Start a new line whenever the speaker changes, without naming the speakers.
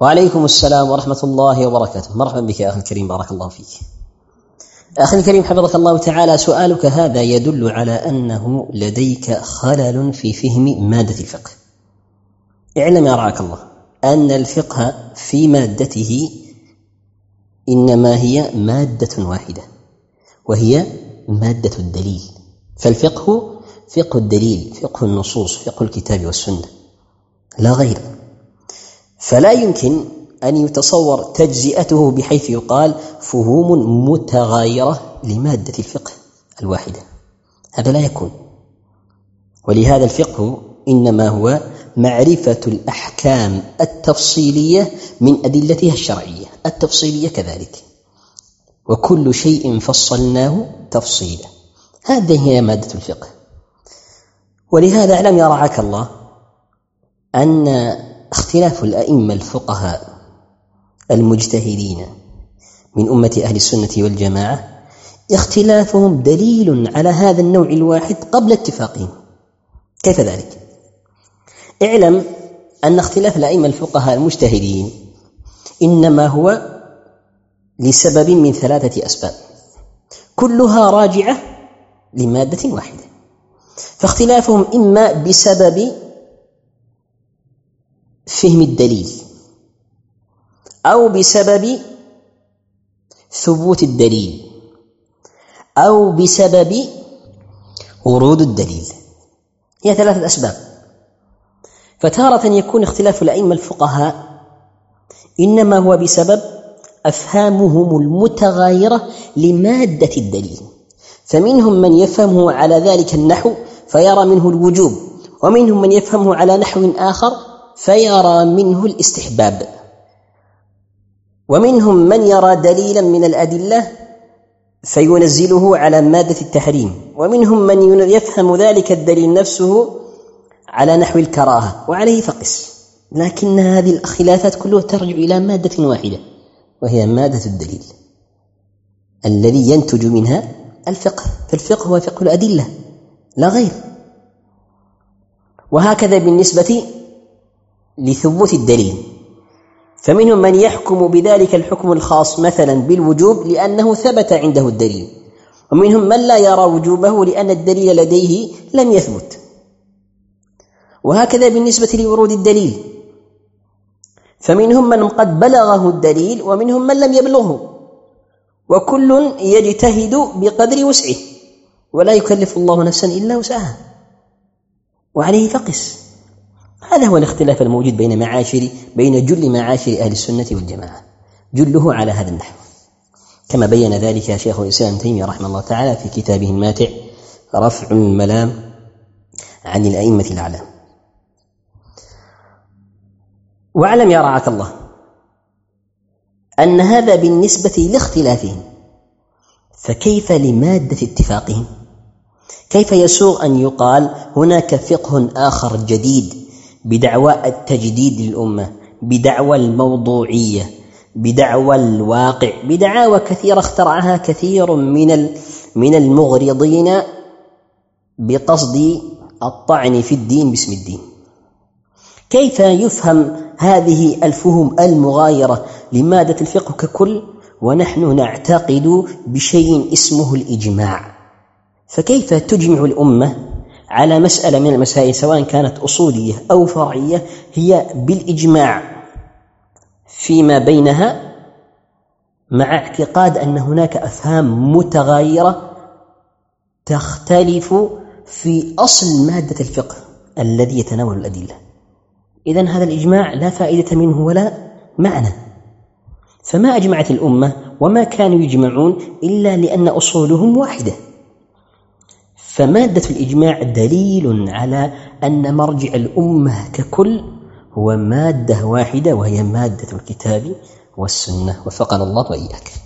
وعليكم السلام ورحمة الله وبركاته. مرحبا بك يا أخي الكريم بارك الله فيك. أخي الكريم حفظك الله تعالى سؤالك هذا يدل على أنه لديك خلل في فهم مادة الفقه. اعلم يا رعاك الله أن الفقه في مادته إنما هي مادة واحدة وهي مادة الدليل. فالفقه فقه الدليل فقه النصوص فقه الكتاب والسنة. لا غير. فلا يمكن أن يتصور تجزئته بحيث يقال فهوم متغايرة لمادة الفقه الواحدة. هذا لا يكون. ولهذا الفقه إنما هو معرفة الأحكام التفصيلية من أدلتها الشرعية. التفصيلية كذلك. وكل شيء فصلناه تفصيلا. هذه هي مادة الفقه. ولهذا اعلم يا رعاك الله أن اختلاف الأئمة الفقهاء المجتهدين من أمة أهل السنة والجماعة اختلافهم دليل على هذا النوع الواحد قبل اتفاقهم. كيف ذلك؟ اعلم أن اختلاف الأئمة الفقهاء المجتهدين إنما هو لسبب من ثلاثة أسباب. كلها راجعة لمادة واحدة. فاختلافهم إما بسبب فهم الدليل أو بسبب ثبوت الدليل أو بسبب ورود الدليل. هي ثلاثة أسباب. فتارة يكون اختلاف الأئمة الفقهاء إنما هو بسبب أفهامهم المتغايرة لمادة الدليل. فمنهم من يفهمه على ذلك النحو فيرى منه الوجوب ومنهم من يفهمه على نحو آخر فيرى منه الاستحباب. ومنهم من يرى دليلا من الأدلة فينزله على مادة التحريم. ومنهم من يفهم ذلك الدليل نفسه على نحو الكراهة وعليه فقس. لكن هذه الخلافات كلها ترجع إلى مادة واحدة وهي مادة الدليل الذي ينتج منها الفقه. فالفقه هو فقه الأدلة لا غير. وهكذا بالنسبة لثبوت الدليل. فمنهم من يحكم بذلك الحكم الخاص مثلا بالوجوب لأنه ثبت عنده الدليل. ومنهم من لا يرى وجوبه لأن الدليل لديه لم يثبت. وهكذا بالنسبة لورود الدليل. فمنهم من قد بلغه الدليل ومنهم من لم يبلغه. وكل يجتهد بقدر وسعه. ولا يكلف الله نفسا إلا وسعها. وعليه فقس. هذا هو الاختلاف الموجود بين معاشر بين جل معاشر أهل السنة والجماعة. جله على هذا النحو. كما بين ذلك شيخ الإسلام تيمية رحمه الله تعالى في كتابه الماتع رفع الملام عن الأئمة الأعلام. واعلم يا رعاك الله أن هذا بالنسبة لاختلافهم. فكيف لمادة اتفاقهم؟ كيف يسوغ أن يقال هناك فقه آخر جديد بدعوى التجديد للأمة بدعوى الموضوعية بدعوى الواقع بدعاوى كثيرة اخترعها كثير من من المغرضين بقصد الطعن في الدين باسم الدين. كيف يفهم هذه الفهم المغايرة لمادة الفقه ككل؟ ونحن نعتقد بشيء اسمه الإجماع. فكيف تجمع الأمة؟ على مسألة من المسائل سواء كانت أصولية أو فرعية هي بالإجماع فيما بينها مع اعتقاد أن هناك أفهام متغايرة تختلف في أصل مادة الفقه الذي يتناول الأدلة. اذا هذا الإجماع لا فائدة منه ولا معنى. فما أجمعت الأمة وما كانوا يجمعون إلا لأن أصولهم واحدة. فمادة الإجماع دليل على أن مرجع الأمة ككل هو مادة واحدة وهي مادة الكتاب والسنة. وفقنا الله وإياك.